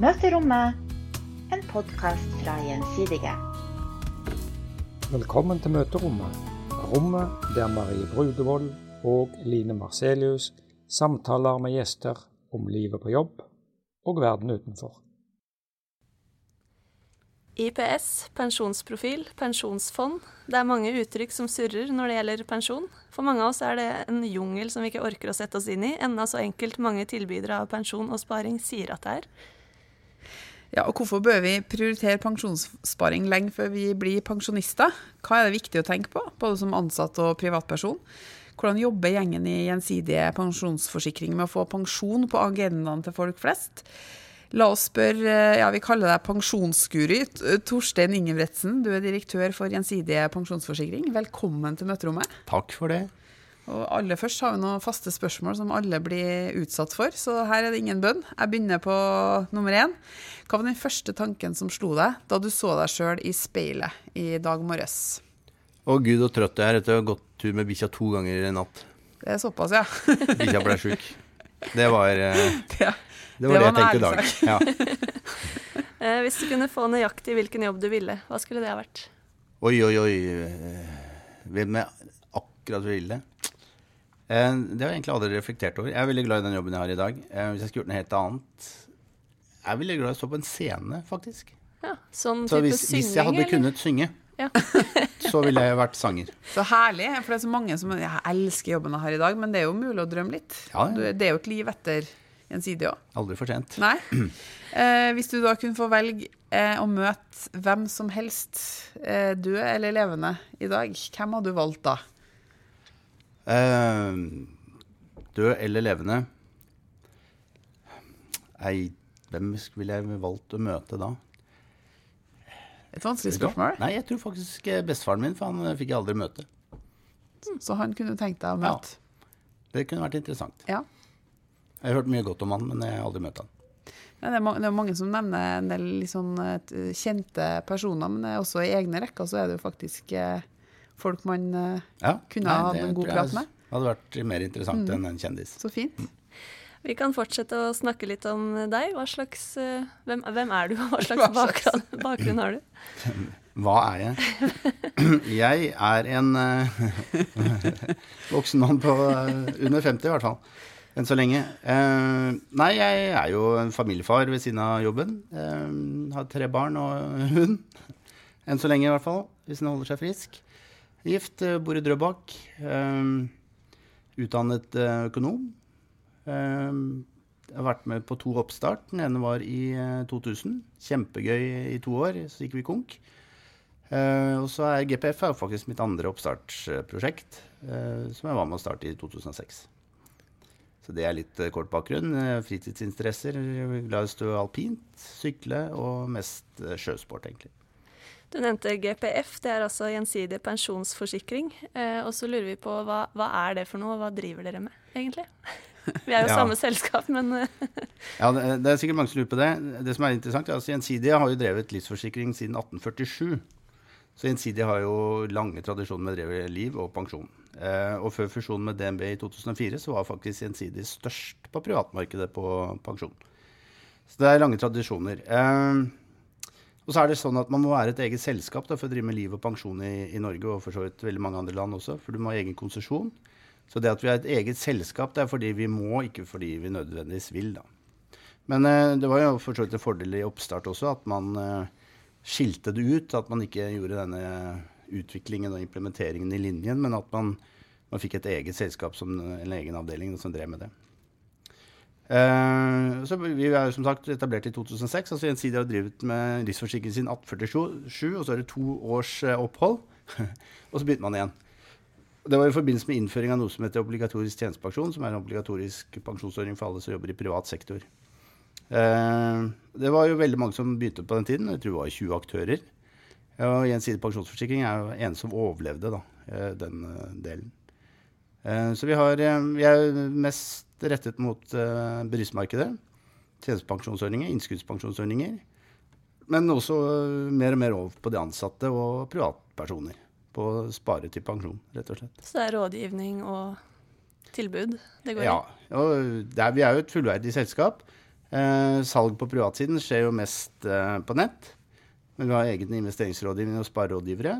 Møterommet, en podkast fra Gjensidige. Velkommen til møterommet, rommet der Marie Brudevold og Line Marcelius samtaler med gjester om livet på jobb og verden utenfor. IPS, pensjonsprofil, pensjonsfond. Det er mange uttrykk som surrer når det gjelder pensjon. For mange av oss er det en jungel som vi ikke orker å sette oss inn i, enda så enkelt mange tilbydere av pensjon og sparing sier at det er. Ja, og Hvorfor bør vi prioritere pensjonssparing lenge før vi blir pensjonister? Hva er det viktig å tenke på, både som ansatt og privatperson? Hvordan jobber gjengen i Gjensidige pensjonsforsikring med å få pensjon på agendaen til folk flest? La oss spørre, ja vi kaller deg pensjonsguri, Torstein Ingebretsen. Du er direktør for Gjensidige pensjonsforsikring. Velkommen til møterommet. Takk for det. Og aller først har vi noen faste spørsmål som alle blir utsatt for, så her er det ingen bønn. Jeg begynner på nummer én. Hva var den første tanken som slo deg da du så deg sjøl i speilet i dag morges? Å gud, så trøtt jeg er etter å ha gått tur med bikkja to ganger i natt. Det er såpass, ja. bikkja ble sjuk. Det var eh. Det var det, det var jeg tenkte i dag. Ja. eh, hvis du kunne få nøyaktig hvilken jobb du ville, hva skulle det ha vært? Oi, oi, oi. Hvem er akkurat ville? Eh, det har jeg egentlig aldri reflektert over. Jeg er veldig glad i den jobben jeg har i dag. Eh, hvis jeg skulle gjort noe helt annet Jeg er veldig glad i å stå på en scene, faktisk. Ja, sånn så hvis, synging, hvis jeg hadde eller? kunnet synge, ja. så ville jeg vært sanger. Så herlig. For det er så mange som Jeg elsker jobben jeg har i dag, men det er jo mulig å drømme litt. Ja, ja. Det er jo et liv etter gjensidig òg. Aldri for sent. Nei. Eh, hvis du da kunne få velge eh, å møte hvem som helst, eh, død eller levende, i dag, hvem hadde du valgt da? Eh, død eller levende? Nei, hvem ville jeg valgt å møte da? Et vanskelig spørsmål. Nei, jeg tror faktisk bestefaren min, for han eh, fikk jeg aldri møte. Så han kunne tenkt deg å møte? Ja. Det kunne vært interessant. Ja. Jeg har hørt mye godt om han, men jeg har aldri møtt han. Ja, det, er det, er mange, som nevner en del liksom, kjente personer, men også i egne rekker så er det jo faktisk eh, folk man eh, ja, kunne ha hatt en god prat med. Det hadde vært mer interessant mm. enn en kjendis. Så fint. Mm. Vi kan fortsette å snakke litt om deg. Slags, uh, hvem, hvem, er du, og hva slags bakgrunn, bakgrunn har du? Hva er jeg? Jeg er en uh, voksen mann på uh, under 50 i hvert fall enn så lenge. Eh, nei, jeg er jo en familiefar ved siden av jobben. Eh, har tre barn og hund. Enn så lenge, i hvert fall. Hvis en holder seg frisk. Gift, eh, bor i Drøbak. Eh, utdannet eh, økonom. Jeg har vært med på to oppstart. Den ene var i 2000. Kjempegøy i to år, så gikk vi konk. og så er GPF er faktisk mitt andre oppstartsprosjekt, som jeg var med å starte i 2006. Så det er litt kort bakgrunn. Fritidsinteresser. Glad i å stå alpint, sykle og mest sjøsport, egentlig. Du nevnte GPF, det er altså gjensidig pensjonsforsikring. Eh, og så lurer vi på hva, hva, er det for noe, og hva driver dere med, egentlig? Vi er jo ja. samme selskap, men Ja, det, det, er sikkert mange som lurer på det. Det som er interessant, er at Gjensidige har jo drevet livsforsikring siden 1847. Så Gjensidige har jo lange tradisjoner med å dreve liv og pensjon. Eh, og før fusjonen med DNB i 2004 så var faktisk Gjensidig størst på privatmarkedet på pensjon. Så det er lange tradisjoner. Eh, og så er det sånn at man må være et eget selskap da, for å drive med liv og pensjon i, i, Norge, og for så vidt veldig mange andre land også, for du må ha egen konsesjon. Så det at vi har et eget selskap, det er fordi vi må, ikke fordi vi nødvendigvis vil. da. Men eh, det var jo for så vidt en fordel i oppstart også at man eh, skilte det ut. At man ikke gjorde denne utviklingen og implementeringen i linjen, men at man, man fikk et eget selskap, som, en egen avdeling, som drev med det. Uh, så Vi er jo som sagt etablert i 2006. altså Gjensidige har drevet med livsforsikringen sin 1847, og så er det to års uh, opphold. og så begynte man igjen. Det var i forbindelse med innføring av noe som heter obligatorisk tjenestepensjon, som er en obligatorisk pensjonsordning for alle som jobber i privat sektor. Uh, det var jo veldig mange som begynte på den tiden. Jeg tror det var 20 aktører. Og Gjensidig pensjonsforsikring er jo en som overlevde da, eh, den eh, delen. Eh, så vi, har, vi er mest rettet mot bedriftsmarkedet. Tjenestepensjonsordninger, innskuddspensjonsordninger. Men også mer og mer over på de ansatte og privatpersoner. På å spare til pensjon, rett og slett. Så det er rådgivning og tilbud det går ja, i? Ja. vi er jo et fullverdig selskap. Uh, salg på privatsiden skjer jo mest på nett. Men vi har egen investeringsrådgivning og sparerådgivere.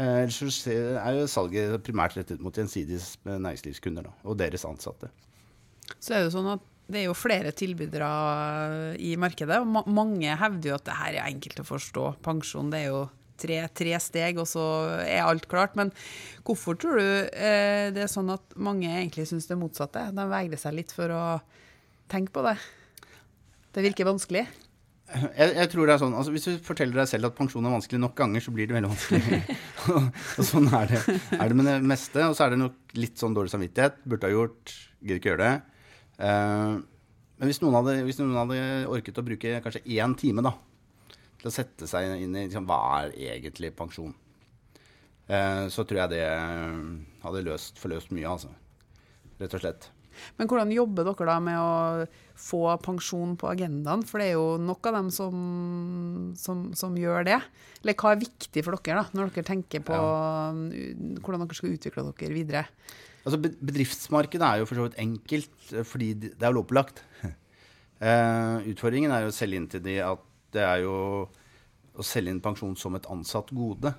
Ellers så er jo salget primært rettet mot gjensidige næringslivskunder da, og deres ansatte. Så er det jo sånn at det er jo flere tilbydere i markedet, og ma mange hevder jo at det her er enkelt å forstå. Pensjon det er jo tre, tre steg, og så er alt klart. Men hvorfor tror du eh, det er sånn at mange egentlig syns det motsatte? De vegrer seg litt for å tenke på det. Det virker vanskelig. Jeg, jeg tror det er sånn, altså Hvis du forteller deg selv at pensjon er vanskelig nok ganger, så blir det veldig vanskelig. og sånn er det, er det med det meste. Og så er det nok litt sånn dårlig samvittighet. Burde ha gjort, gidder ikke gjøre det. Eh, men hvis noen, hadde, hvis noen hadde orket å bruke kanskje én time da, til å sette seg inn i liksom, hva er egentlig pensjon, eh, så tror jeg det hadde løst, forløst mye, altså. Rett og slett. Men hvordan jobber dere da med å få pensjon på agendaen? For det er jo nok av dem som, som, som gjør det. Eller hva er viktig for dere da, når dere tenker på ja. hvordan dere skal utvikle dere videre? Altså Bedriftsmarkedet er jo for så vidt enkelt, eh, fordi det er lovpålagt. Uh, utfordringen er jo å selge inn til de at det er jo å selge inn pensjon som et ansatt gode.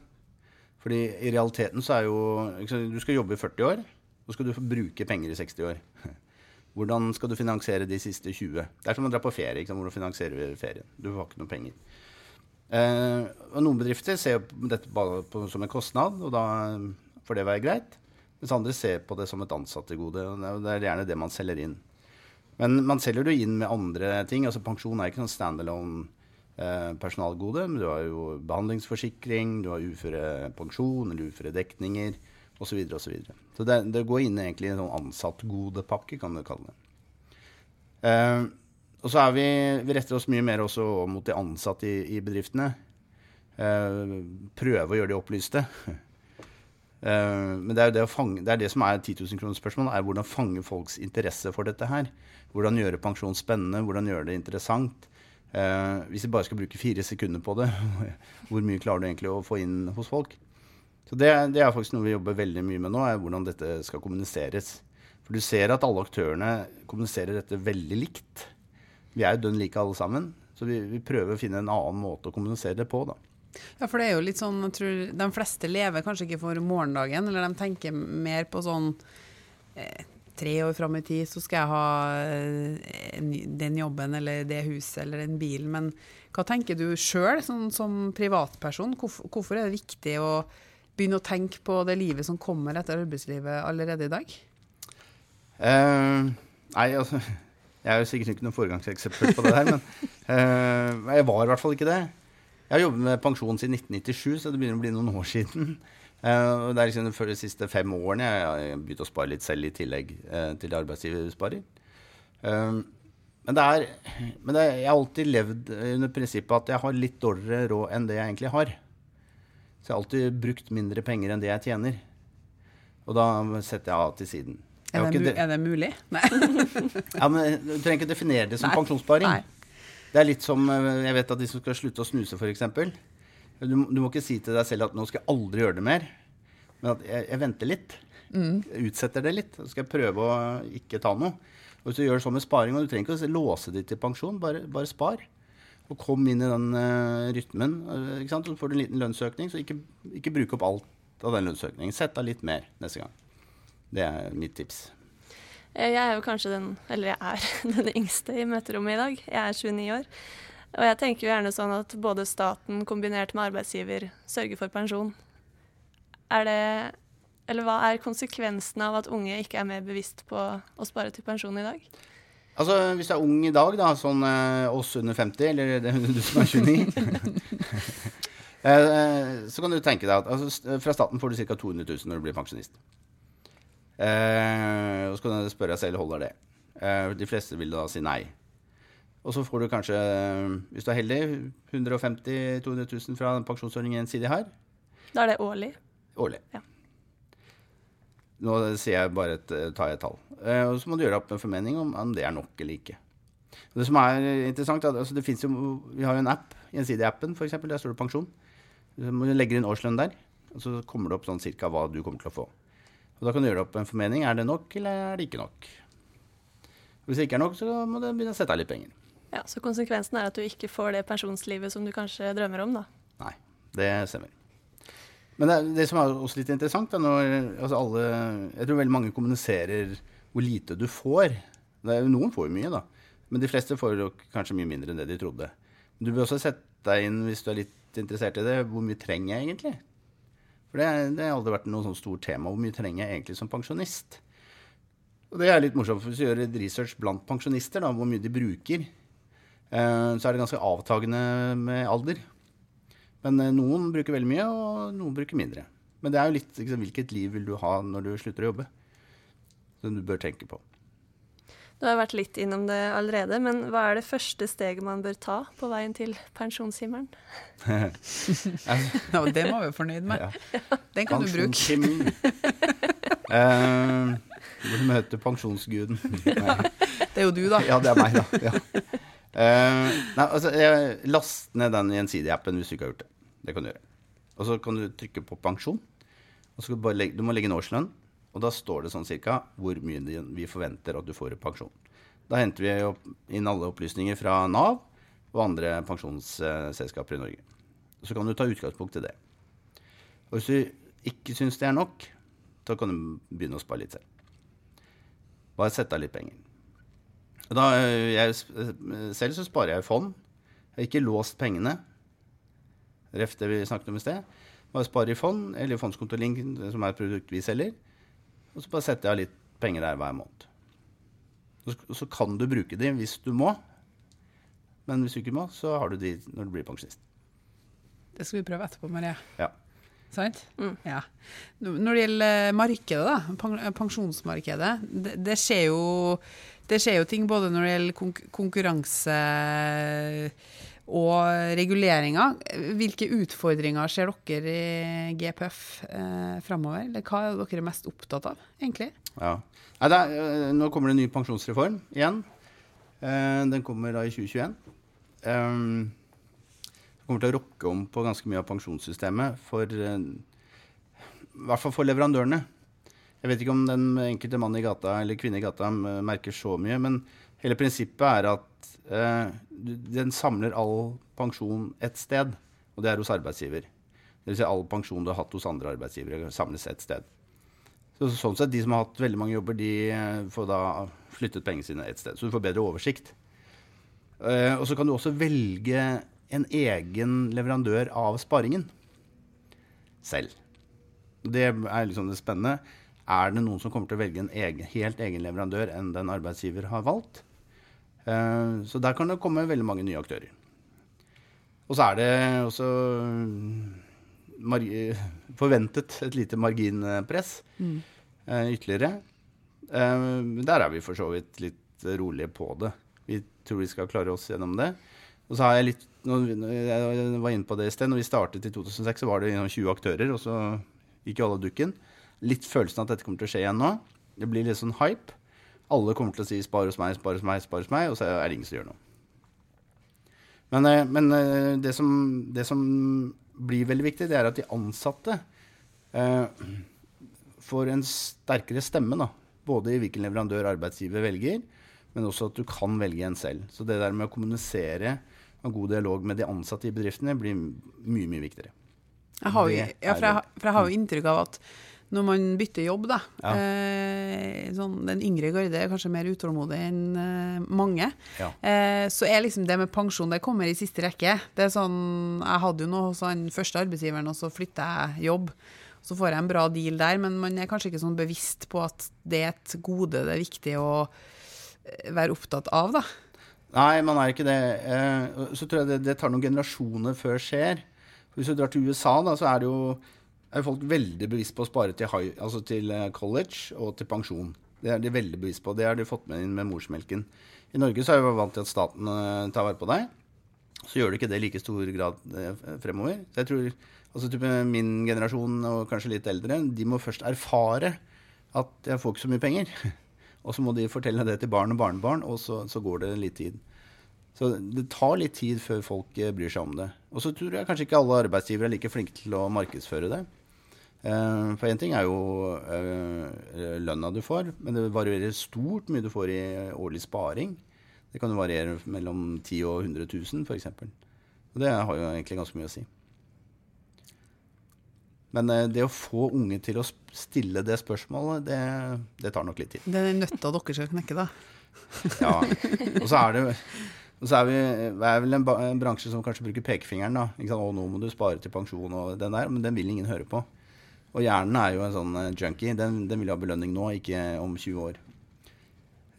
Fordi i realiteten så er jo sant, Du skal jobbe i 40 år, så skal du bruke penger i 60 år. Hvordan skal du finansiere de siste 20? Det er som å dra på ferie. Ikke sant? Hvordan finansierer ferien? Du får ikke noe penger. Uh, og noen bedrifter ser jo på dette bare på, som en kostnad, og da får det være greit. Mens andre ser på det som et ansattegode. det er- er gjerne det man selger inn. Men man selger jo inn med andre ting. altså Pensjon er ikke sånn standalone eh, personalgode. Men du har jo behandlingsforsikring, du har uførepensjon eller uføredekninger osv. Så, videre, og så, så det, det går inn egentlig i en sånn ansattgodepakke, kan du kalle det. Eh, og så er vi, vi retter oss mye mer også mot de ansatte i, i bedriftene. Eh, prøve å gjøre de opplyste. Eh, men det er det fange, det er det som er 10 000 kroner spørsmål, er hvordan fange folks interesse for dette her. Hvordan gjøre pensjon spennende, hvordan gjøre det interessant. Eh, hvis vi bare skal bruke fire sekunder på det, hvor mye klarer du egentlig å få inn hos folk? Så det, det er faktisk noe vi jobber veldig mye med nå, er hvordan dette skal kommuniseres. For du ser at alle aktørene kommuniserer dette veldig likt. Vi er jo dønn like alle sammen, så vi, vi prøver å finne en annen måte å kommunisere det på, da. Ja, for det er jo litt sånn, jeg tror De fleste lever kanskje ikke for morgendagen, eller de tenker mer på sånn eh, Tre år fram i tid så skal jeg ha eh, den jobben eller det huset eller den bilen. Men hva tenker du sjøl, sånn, som privatperson? Hvorfor, hvorfor er det viktig å begynne å tenke på det livet som kommer etter arbeidslivet allerede i dag? Uh, nei, altså Jeg er jo sikkert ikke noe foregangseksempel på det der, men uh, jeg var i hvert fall ikke det. Jeg har jobbet med pensjon siden 1997, så det begynner å bli noen år siden. Uh, det er liksom for de siste fem årene jeg har begynt å spare litt selv i tillegg uh, til arbeidsgiversparing. Eh, men det er, men det er, jeg har alltid levd under prinsippet at jeg har litt dårligere råd enn det jeg egentlig har. Så jeg har alltid brukt mindre penger enn det jeg tjener. Og da setter jeg av til siden. Er det, det- er det mulig? Nei. ja, men Du trenger ikke definere det som Nei. pensjonssparing. Nei. Det er litt som eh, Jeg vet at de som skal slutte å snuse, f.eks. Du, du må ikke si til deg selv at 'nå skal jeg aldri gjøre det mer', men at jeg, jeg venter litt. Mm. utsetter det litt. Så skal jeg prøve å ikke ta noe. Og Hvis du gjør det sånn med sparing, og du trenger ikke å låse det til pensjon, bare, bare spar. Og kom inn i den uh, rytmen. sant? Så får du en liten lønnsøkning, så ikke, ikke bruk opp alt av den lønnsøkningen. Sett av litt mer neste gang. Det er mitt tips. Eh, Jeg er jo kanskje den, eller jeg er den yngste i møterommet i dag. Jeg er 29 år. Og jeg tenker jo gjerne sånn at både staten kombinert med arbeidsgiver sørger for pensjon. Er det Eller hva er konsekvensen av at unge ikke er mer bevisst på å spare til pensjon i dag? Altså, Hvis du er ung i dag, da, sånn eh, oss under 50, eller det, du som er 29 eh, Så kan du tenke deg at altså, fra staten får du ca. 200 000 når du blir pensjonist. Eh, og så kan du spørre deg selv holder det. Eh, de fleste vil da si nei. Og så får du kanskje, eh, hvis du er heldig, 150 000-200 000 fra den pensjonsordningen Gjensidig har, Da er det årlig. årlig. Ja. Nå jeg bare et, tar jeg et tall. Eh, og så må du gjøre opp en formening om om det er nok eller ikke. Det som er interessant, er at altså det jo, Vi har jo en app, Gjensidig-appen f.eks. Der står det pensjon. Du legger inn årslønn der, og så kommer det opp sånn cirka hva du kommer til å få. Og Da kan du gjøre opp en formening. Er det nok, eller er det ikke nok? Hvis det ikke er nok, så må du begynne å sette av litt penger. Ja, Så konsekvensen er at du ikke får det pensjonslivet som du kanskje drømmer om, da. Nei, det stemmer. Men det, det som er også litt interessant, er når altså alle Jeg tror veldig mange kommuniserer hvor lite du får. Er, noen får jo mye, da. Men de fleste får jo kanskje mye mindre enn det de trodde. Men du bør også sette deg inn, hvis du er litt interessert i det, hvor mye trenger jeg egentlig? For det, det har aldri vært noe sånn stort tema. Hvor mye trenger jeg egentlig som pensjonist? Og det er litt morsomt, for hvis du gjør et research blant pensjonister, da, hvor mye de bruker, eh, så er det ganske avtagende med alder. Men eh, noen bruker veldig mye, og noen bruker mindre. Men det er jo litt liksom, hvilket liv vil du ha når du slutter å jobbe? Som du bør tenke på. Du har vært litt innom det allerede, men hva er det første steget man bør ta på veien til pensjonshimmelen? Ja, det må vi være fornøyd med. Ja. Den kan du bruke. Pensjonshimmelen. eh, du møter pensjonsguden. Det er jo du, da. Ja, det er meg, da. Ja. Uh, nei, altså, jeg- last ned den Gjensidige-appen hvis du ikke har gjort det. Det kan du gjøre. Og så kan du trykke på pensjon. Og så skal du, bare legge, du må legge inn årslønn. Og da står det sånn cirka hvor mye vi forventer at du får i pensjon. Da henter vi inn alle opplysninger fra Nav og andre pensjonsselskaper i Norge. Så kan du ta utgangspunkt i det. Og hvis du ikke syns det er nok, så kan du begynne å spare litt selv. Bare sette av litt penger. Da, øh, jeg, øh, selv så sparer jeg i fond. Jeg har ikke låst pengene. Ref det vi snakket om i sted. Bare sparer i fond, eller fondskonto Link, som er et produkt vi selger. Og så bare setter jeg av litt penger der hver måned. Og så, kan du bruke de hvis du må. Men hvis du ikke må, så har du de når du blir pensjonist. Det skal vi prøve etterpå, Marie. Ja. Sant? Ja. Når det gjelder markedet, da, pensjonsmarkedet, det, det, skjer jo, det skjer jo ting både når det gjelder konkurranse og reguleringer. Hvilke utfordringer ser dere i GPF eh, framover? Hva er dere mest opptatt av, egentlig? Ja. Nei, er, øh, nå kommer det en ny pensjonsreform igjen. Eh, den kommer da i 2021. Um, det kommer til å rokke om på ganske mye av pensjonssystemet for eh, I hvert fall for leverandørene. Jeg vet ikke om den enkelte mann i gata eller kvinne i gata eh, merker så mye, men hele prinsippet er at eh, den samler all pensjon ett sted, og det er hos arbeidsgiver. Dvs. Si all pensjon du har hatt hos andre arbeidsgivere, samles ett sted. Så, sånn sett, De som har hatt veldig mange jobber, de eh, får da flyttet pengene sine ett sted. Så du får bedre oversikt. Eh, og så kan du også velge en egen leverandør av sparingen selv. Det er liksom det spennende. Er det noen som kommer til å velge en egen, helt egen leverandør enn den arbeidsgiver har valgt? Eh, så der kan det komme veldig mange nye aktører. Og så er det også forventet et lite marginpress mm. ytterligere. Eh, der er vi for så vidt litt rolige på det. Vi tror vi skal klare oss gjennom det. Og så har jeg litt Jeg var inne på det i sted. Når vi startet i 2006, så var det liksom 20 aktører, og så gikk jo alle dukken. Litt følelsen av at dette kommer til å skje igjen nå. Det blir litt sånn hype. Alle kommer til å si 'spar hos meg, spar hos meg', spar hos meg, og så er det ingen som gjør noe. Men, eh, men eh, det, som, det som blir veldig viktig, det er at de ansatte eh, får en sterkere stemme. Da. Både i hvilken leverandør arbeidsgiver velger, men også at du kan velge en selv. Så det der med å kommunisere og god dialog med de ansatte i bedriftene blir mye, mye viktigere. Jeg har, jo, ja, for jeg, for jeg har jo inntrykk av at når man bytter jobb, da Ja. eh, sånn, Den yngre garde er kanskje mer utålmodig enn eh, mange. Ja. Eh, så er liksom det med pensjon det kommer i siste rekke. Det er sånn, Jeg hadde jo noe hos den første arbeidsgiveren, og så flytta jeg jobb. Så får jeg en bra deal der, men man er kanskje ikke sånn bevisst på at det er et gode det er viktig å eh, være opptatt av, da. Nei, man er ikke det. Eh, så tror jeg det, det tar noen generasjoner før skjer. Hvis du drar til USA, da, så er det jo er folk veldig bevisst på å spare til, high, altså til eh, college og til pensjon. Det er de veldig bevisst på. Det har de fått med inn med morsmelken. I Norge så er vi vant til at staten eh, tar vare på deg. Så gjør det ikke det i like stor grad eh, fremover. Så jeg tror altså type min generasjon og kanskje litt eldre, de må først erfare at jeg får ikke så mye penger. Og så må de fortelle det til barn og barnebarn, og så, så går det litt tid. Så det tar litt tid før folk bryr seg om det. Og så tror jeg kanskje ikke alle arbeidsgivere er like flinke til å markedsføre det. Eh, For én ting er jo eh, lønna du får, men det varierer stort mye du får i årlig sparing. Det kan jo variere mellom 10 og 100 000 f.eks. Og det har jo egentlig ganske mye å si. Men eh, det å få unge til å stille det spørsmålet, det, det tar nok litt tid. Det er nøtta dere skal knekke, da. Ja. Og så er det og så er vi er vel en, en bransje som kanskje bruker pekefingeren. da. Ikke sant? 'Å, nå må du spare til pensjon' og den der, men den vil ingen høre på. Og hjernen er jo en sånn eh, junkie. Den, den vil ha belønning nå, ikke om 20 år.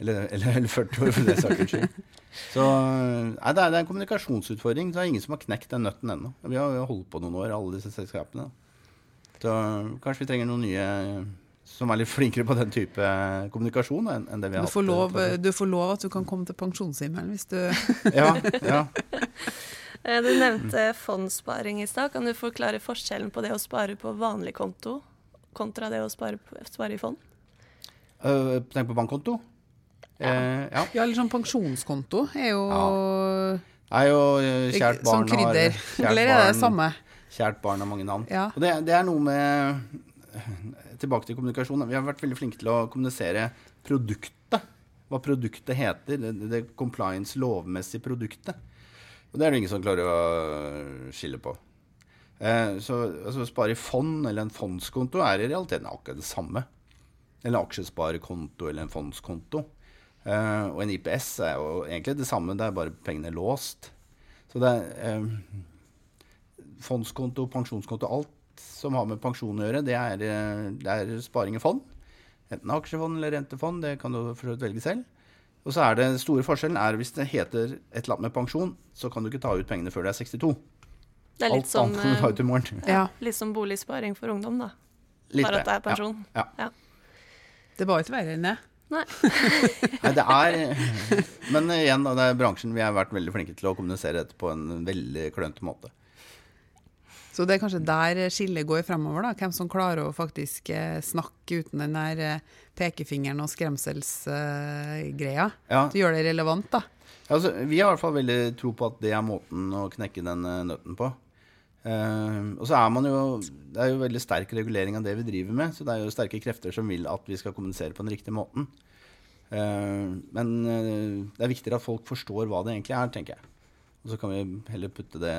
Eller, eller, eller 40 år, for det saks skyld. Så nei, det, er, det er en kommunikasjonsutfordring. Det er ingen som har knekt den nøtten ennå. Vi har jo holdt på noen år, alle disse selskapene. Så kanskje vi trenger noen nye som er litt flinkere på den type kommunikasjon enn det vi har Du får, hatt. lov, eh, du får lov at du kan komme til pensjonshimmelen hvis du Ja, ja. Eh, Du nevnte fondssparing i stad. Kan du forklare forskjellen på det å spare på vanlig konto kontra det å spare, på, spare i fond? Uh, tenk på bankkonto. Eh, ja. Ja, eller sånn pensjonskonto er jo Er jo kjært sånn barn Som krydder. Har, Eller er det det samme? Kjært barn har mange navn. Ja. Og det, det er noe med Tilbake til kommunikasjon. Vi har vært veldig flinke til å kommunisere produktet. Hva produktet heter. Det, det compliance lovmessige produktet. Og det er det ingen som klarer å skille på. Eh, så altså, spare i fond eller en fondskonto er i realiteten akkurat det samme. Eller en aksjesparekonto eller en fondskonto. Eh, og en IPS er jo egentlig det samme, det er bare pengene låst. Så det er eh, fondskonto, pensjonskonto, alt som har med pensjon å gjøre, det er, eh, det er sparing i fond. Enten aksjefond eller rentefond, det kan du for så vidt velge selv. Og så er det store forskjellen er hvis det heter et eller annet med pensjon, så kan du ikke ta ut pengene før du er 62. Det er litt Alt som, annet kan du ta ut eh, i morgen. Ja. litt som boligsparing for ungdom, da. Litt Bare at det er pensjon. Ja. ja. Det var ikke verre enn det. Nei. Nei, det er Men igjen, da, det er bransjen. Vi har vært veldig flinke til å kommunisere dette på en veldig klønete måte. Så det er kanskje der skillet går fremover, da. Hvem som klarer å faktisk eh, snakke uten den der eh, pekefingeren og skremselsgreia. Ja. Du gjør det relevant, da. Altså, vi har i hvert fall veldig tro på at det er måten å knekke den eh, nøtten på. Uh, og så er man jo Det er jo veldig sterk regulering av det vi driver med, så det er jo sterke krefter som vil at vi skal kommunisere på den riktige måten. Uh, men uh, det er viktigere at folk forstår hva det egentlig er, tenker jeg. Og så kan vi heller putte det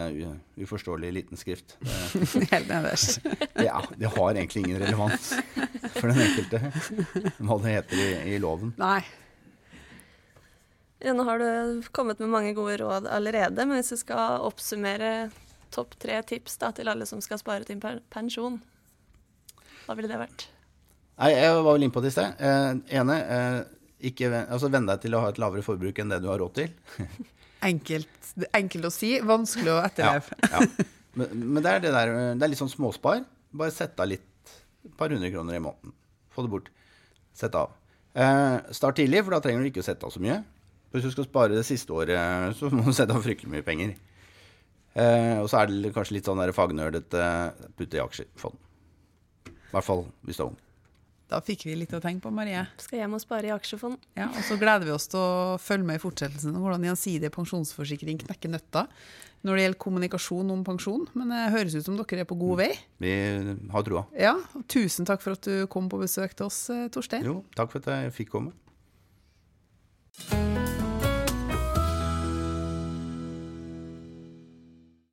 uforståelig i liten skrift. Helt nederst. det, er, det har egentlig ingen relevans for den enkelte hva det heter i, i loven. Nei. Ja, nå har du kommet med mange gode råd allerede, men hvis du skal oppsummere topp tre tips da, til alle som skal spare til pensjon, hva ville det vært? Nei, jeg var vel inne på det i sted. Eh, ene, eh, ikke, altså venn deg til å ha et lavere forbruk enn det du har råd til. Enkelt, enkelt å si, vanskelig å etterleve. ja. Men, men det er det der Det er litt sånn småspar. Bare sett av litt. Et par hundre kroner i måneden. Få det bort. Sett av. Eh, start tidlig, for da trenger du ikke å sette av så mye. Hvis du skal spare det siste året, så må du sette av fryktelig mye penger. Eh, og så er det kanskje litt sånn fagnerdete putte i aksjefond. I hvert fall hvis du er ung. Da fikk vi litt å tenke på, Marie. Skal hjem og spare i aksjefond. Ja, og så gleder vi oss til å følge med i fortsettelsen om hvordan gjensidig pensjonsforsikring knekker nøtta når det gjelder kommunikasjon om pensjon. Men det høres ut som dere er på god vei. Vi har troa. Ja, og Tusen takk for at du kom på besøk til oss, eh, Torstein. Jo, takk for at jeg fikk komme.